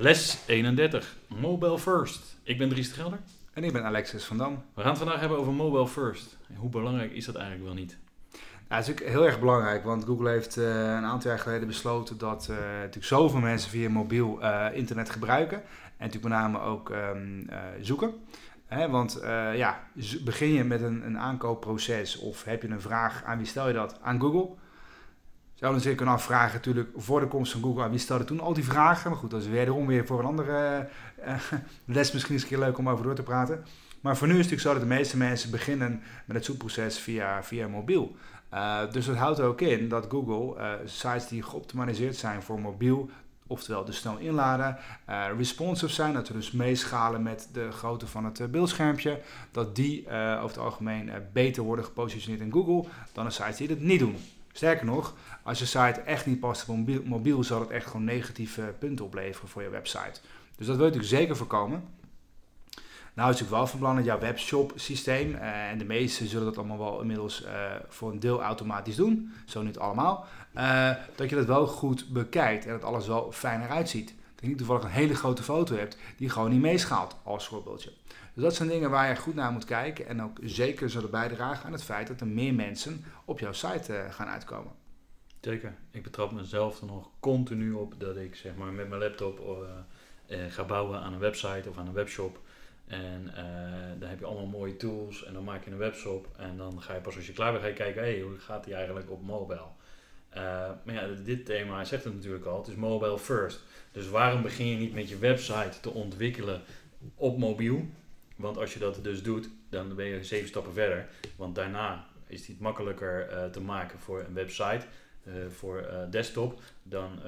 Les 31, Mobile First. Ik ben Dries de Gelder. En ik ben Alexis van Dam. We gaan het vandaag hebben over Mobile First. Hoe belangrijk is dat eigenlijk wel niet? Nou, het is natuurlijk heel erg belangrijk, want Google heeft uh, een aantal jaar geleden besloten dat uh, natuurlijk zoveel mensen via mobiel uh, internet gebruiken. En natuurlijk met name ook um, zoeken. Hè, want ja, begin je met een, een aankoopproces of heb je een vraag, aan wie stel je dat? Aan Google. Zouden zich kunnen afvragen natuurlijk voor de komst van Google, aan wie stelde toen al die vragen? Maar goed, dat is wederom weer voor een andere uh, les misschien eens een keer leuk om over door te praten. Maar voor nu is het natuurlijk zo dat de meeste mensen beginnen met het zoekproces via, via mobiel. Uh, dus dat houdt ook in dat Google uh, sites die geoptimaliseerd zijn voor mobiel, oftewel dus snel inladen, responsive zijn, dat we dus meeschalen met de grootte van het beeldschermpje, dat die over het algemeen beter worden gepositioneerd in Google dan de sites die dat niet doen. Sterker nog, als je site echt niet past op mobiel, mobiel zal het echt gewoon negatieve punten opleveren voor je website. Dus dat wil je natuurlijk zeker voorkomen. Nou is het wel van belang dat jouw webshop systeem, uh, en de meesten zullen dat allemaal wel inmiddels uh, voor een deel automatisch doen, zo niet allemaal, uh, dat je dat wel goed bekijkt en dat alles wel fijn eruit ziet. Dat je niet toevallig een hele grote foto hebt die gewoon niet meeschaalt als voorbeeldje. Dus dat zijn dingen waar je goed naar moet kijken en ook zeker zullen bijdragen aan het feit dat er meer mensen op jouw site gaan uitkomen. Zeker. Ik betrap mezelf er nog continu op dat ik zeg maar met mijn laptop uh, ga bouwen aan een website of aan een webshop. En uh, dan heb je allemaal mooie tools en dan maak je een webshop. En dan ga je pas als je klaar bent ga je kijken, hey, hoe gaat die eigenlijk op mobile? Uh, maar ja, dit thema zegt het natuurlijk al, het is mobile first. Dus waarom begin je niet met je website te ontwikkelen op mobiel? Want als je dat dus doet, dan ben je zeven stappen verder. Want daarna is het makkelijker uh, te maken voor een website, voor desktop, dan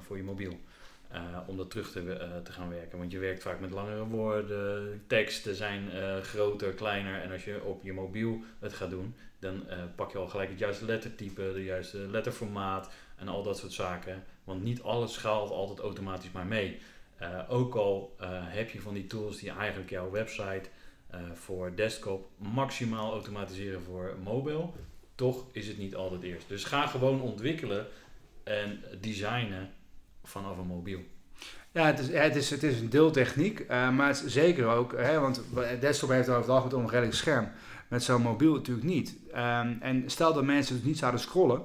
voor je mobiel. Uh, om dat terug te, uh, te gaan werken. Want je werkt vaak met langere woorden, teksten zijn uh, groter, kleiner. En als je op je mobiel het gaat doen, dan pak je al gelijk het juiste lettertype, de juiste letterformaat en al dat soort zaken. Want niet alles schaalt altijd automatisch maar mee. ook al heb je van die tools die eigenlijk jouw website voor desktop maximaal automatiseren voor mobile, toch is het niet altijd eerst. Dus ga gewoon ontwikkelen en designen vanaf een mobiel. Ja, het is, het is, het is een deeltechniek, uh, maar zeker ook, hè, want desktop heeft over het algemeen een redelijk scherm. Met zo'n mobiel natuurlijk niet. Um, en stel dat mensen dus niet zouden scrollen,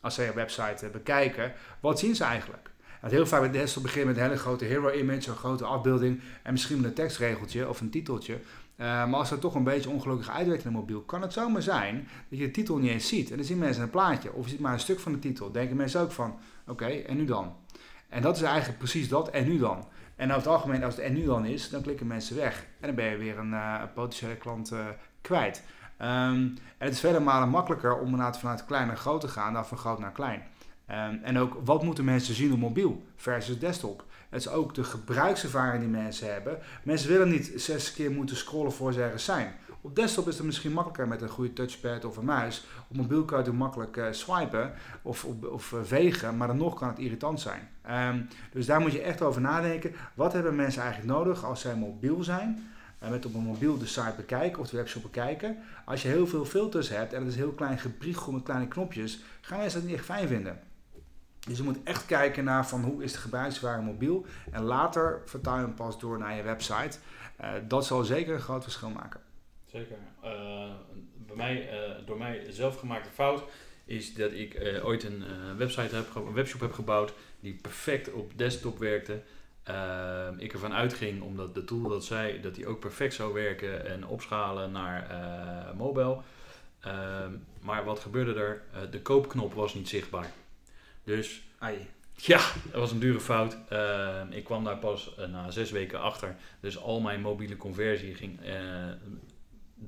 als ze je website uh, bekijken, wat zien ze eigenlijk? Want heel vaak met desktop beginnen met een hele grote hero image, een grote afbeelding en misschien een tekstregeltje of een titeltje. Uh, maar als het toch een beetje ongelukkig uitwerkt in een mobiel, kan het zomaar zijn dat je de titel niet eens ziet. En dan zien mensen een plaatje of je ziet maar een stuk van de titel. Denken mensen ook van, oké, en nu dan? En dat is eigenlijk precies dat, en nu dan? En over het algemeen, als het en nu dan is, dan klikken mensen weg. En dan ben je weer een uh, potentiële klant uh, kwijt. Um, en het is vele malen makkelijker om vanuit klein naar groot te gaan dan van groot naar klein. Um, en ook wat moeten mensen zien op mobiel versus desktop. Het is ook de gebruikservaring die mensen hebben. Mensen willen niet zes keer moeten scrollen voor ze ergens zijn. Op desktop is het misschien makkelijker met een goede touchpad of een muis. Op mobiel kan je het makkelijk uh, swipen of, of, uh, vegen, maar dan nog kan het irritant zijn. Um, dus daar moet je echt over nadenken. Wat hebben mensen eigenlijk nodig als zij mobiel zijn? Uh, met op een mobiel de site bekijken of de webshop bekijken. Als je heel veel filters hebt en het is heel klein gepriegel met kleine knopjes, gaan mensen dat niet echt fijn vinden. Dus je moet echt kijken naar van hoe is de gebruikswaarde mobiel en later vertaal je hem pas door naar je website. dat zal zeker een groot verschil maken. Zeker. Uh, bij mij, uh, door mij zelf gemaakte fout is dat ik uh, ooit een website heb, een webshop heb gebouwd die perfect op desktop werkte. ik ervan uitging, omdat de tool dat zei, dat die ook perfect zou werken en opschalen naar mobile. maar wat gebeurde er? de koopknop was niet zichtbaar. Dus Ai. Ja, dat was een dure fout. Uh, ik kwam daar pas uh, na zes weken achter. Dus al mijn mobiele conversie ging uh,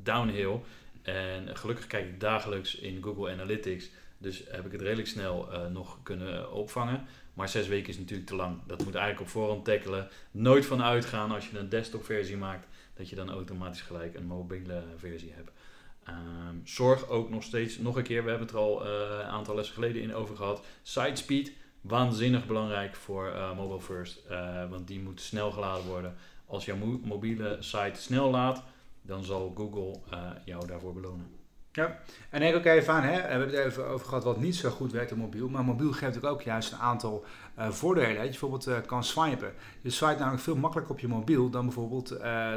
downhill. En gelukkig kijk ik dagelijks in Google Analytics Dus heb ik het redelijk snel eh, nog kunnen opvangen. Maar zes weken is natuurlijk te lang. Dat moet eigenlijk op voorhand tackelen. Nooit van uitgaan als je een desktop versie maakt, dat je dan automatisch gelijk een mobiele versie hebt. Ehm, zorg ook nog steeds, nog een keer, we hebben het er al een aantal lessen geleden in over gehad. Site speed, waanzinnig belangrijk voor mobile first. want die moet snel geladen worden. Als jouw mobiele site snel laat, dan zal Google uh, jou daarvoor belonen. Ja, en denk ook even aan, hè, we hebben het even over gehad wat niet zo goed werkt op mobiel. Maar mobiel geeft ook juist een aantal uh, voordelen. Dat je bijvoorbeeld uh, kan swipen. Je swipe namelijk veel makkelijker op je mobiel dan bijvoorbeeld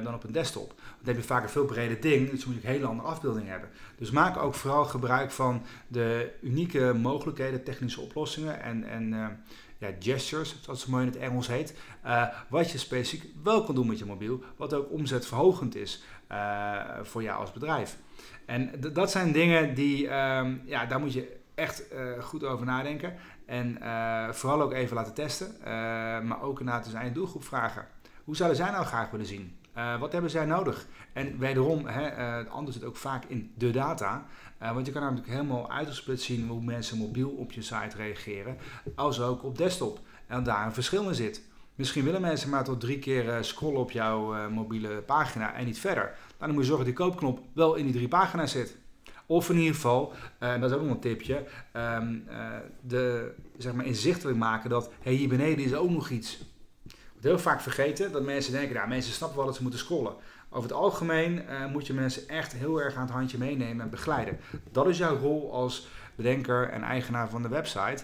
dan op een desktop. Dan heb je vaak een veel breder ding, dus moet je een hele andere afbeelding hebben. Dus maak ook vooral gebruik van de unieke mogelijkheden, technische oplossingen en, en ja, gestures, zoals het mooi in het Engels heet. wat je specifiek wel kan doen met je mobiel, wat ook omzetverhogend is. Eh, voor jou als bedrijf. En dat zijn dingen die, um, ja, daar moet je echt uh, goed over nadenken. En uh, vooral ook even laten testen. maar ook inderdaad dus je doelgroep vragen. Hoe zouden zij nou graag willen zien? wat hebben zij nodig? En wederom, hè, het andere zit ook vaak in de data. want je kan namelijk helemaal uitgesplit zien hoe mensen mobiel op je site reageren. Als ook op desktop. En daar een verschil in zit. Misschien willen mensen maar tot drie keer eh, scrollen op jouw uh, mobiele pagina en niet verder. Nou, dan moet je zorgen dat die koopknop wel in die drie pagina's zit. Of in ieder geval, uh, dat is ook nog een tipje, um, de, zeg maar inzichtelijk maken dat hey, hier beneden is ook nog iets. Wordt heel vaak vergeten dat mensen denken, nou, mensen snappen wel dat ze moeten scrollen. Over het algemeen moet je mensen echt heel erg aan het handje meenemen en begeleiden. Dat is jouw rol als bedenker en eigenaar van de website.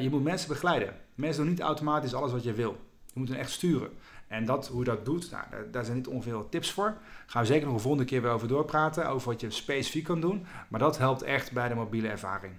je moet mensen begeleiden. Mensen doen niet automatisch alles wat je wil. Je moet hem echt sturen. En dat, hoe dat doet, nou, daar, zijn niet ongeveer tips voor. Gaan we zeker nog een volgende keer weer over doorpraten. Over wat je specifiek kan doen. Maar dat helpt echt bij de mobiele ervaring.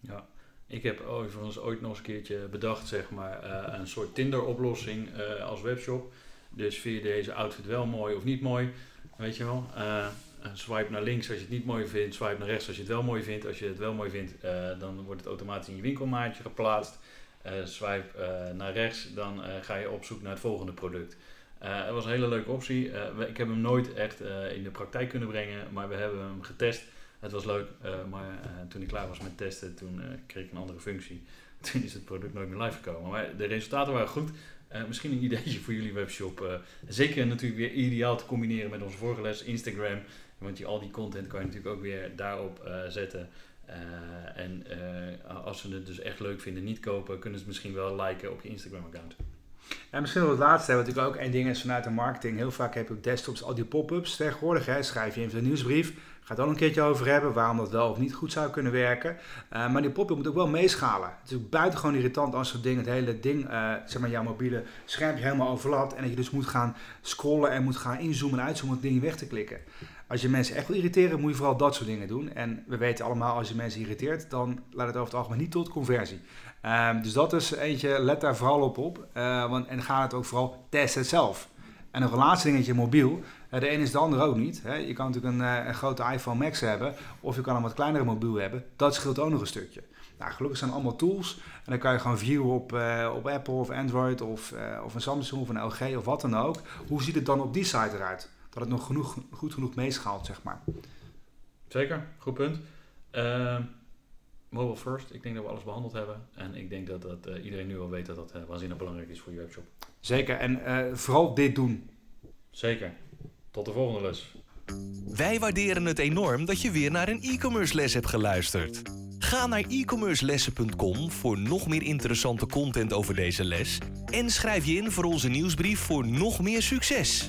Ja, ik heb overigens ooit nog eens een keertje bedacht, zeg maar, uh, een soort Tinder-oplossing uh, als webshop. Dus vind je deze outfit wel mooi of niet mooi? Weet je wel? Uh, swipe naar links als je het niet mooi vindt. Swipe naar rechts als je het wel mooi vindt. Als je het wel mooi vindt, dan wordt het automatisch in je winkelmaatje geplaatst. Uh, swipe uh, naar rechts, dan uh, ga je op zoek naar het volgende product. Het was een hele leuke optie. ik heb hem nooit echt in de praktijk kunnen brengen, maar we hebben hem getest. Het was leuk, maar toen ik klaar was met testen, toen kreeg ik een andere functie. Toen is het product nooit meer live gekomen. Maar de resultaten waren goed. misschien een ideetje voor jullie webshop. zeker natuurlijk weer ideaal te combineren met onze vorige les, Instagram. Want je, al die content kan je natuurlijk ook weer daarop zetten. Uh, en uh, als ze het dus echt leuk vinden, niet kopen, kunnen ze het misschien wel liken op je Instagram-account. En misschien nog het laatste, wat natuurlijk ook één ding is vanuit de marketing. Heel vaak heb je op desktops al die pop-ups tegenwoordig. Hè, schrijf je even een nieuwsbrief. Ga het dan een keertje over hebben waarom dat wel of niet goed zou kunnen werken. Uh, maar die pop-up moet ook wel meeschalen. Het is ook buitengewoon irritant als zo'n ding, het hele ding, zeg maar jouw mobiele schermpje helemaal overlapt. En dat je dus moet gaan scrollen en moet gaan inzoomen en uitzoomen om het ding weg te klikken. Als je mensen echt wil irriteren, moet je vooral dat soort dingen doen. En we weten allemaal, als je mensen irriteert, dan leidt het over het algemeen niet tot conversie. Um, dus dat is eentje, let daar vooral op op. Uh, want, en ga het ook vooral testen zelf. En een laatste dingetje, mobiel. Uh, de een is de ander ook niet. Je kan natuurlijk een, uh, een, grote iPhone Max hebben, of je kan een wat kleinere mobiel hebben. Dat scheelt ook nog een stukje. Nou, gelukkig zijn allemaal tools. En dan kan je gewoon viewen op, op Apple of Android of, of een Samsung of een LG of wat dan ook. Hoe ziet het dan op die site eruit? Dat het nog genoeg, goed genoeg meeschaalt, zeg maar. Zeker, goed punt. Uh, mobile first, ik denk dat we alles behandeld hebben. En ik denk dat, dat uh, iedereen nu al weet dat dat uh, waanzinnig belangrijk is voor je webshop. Zeker, en eh, vooral dit doen. Zeker. Tot de volgende les. Wij waarderen het enorm dat je weer naar een e-commerce les hebt geluisterd. Ga naar e-commercelessen.com voor nog meer interessante content over deze les. En schrijf je in voor onze nieuwsbrief voor nog meer succes.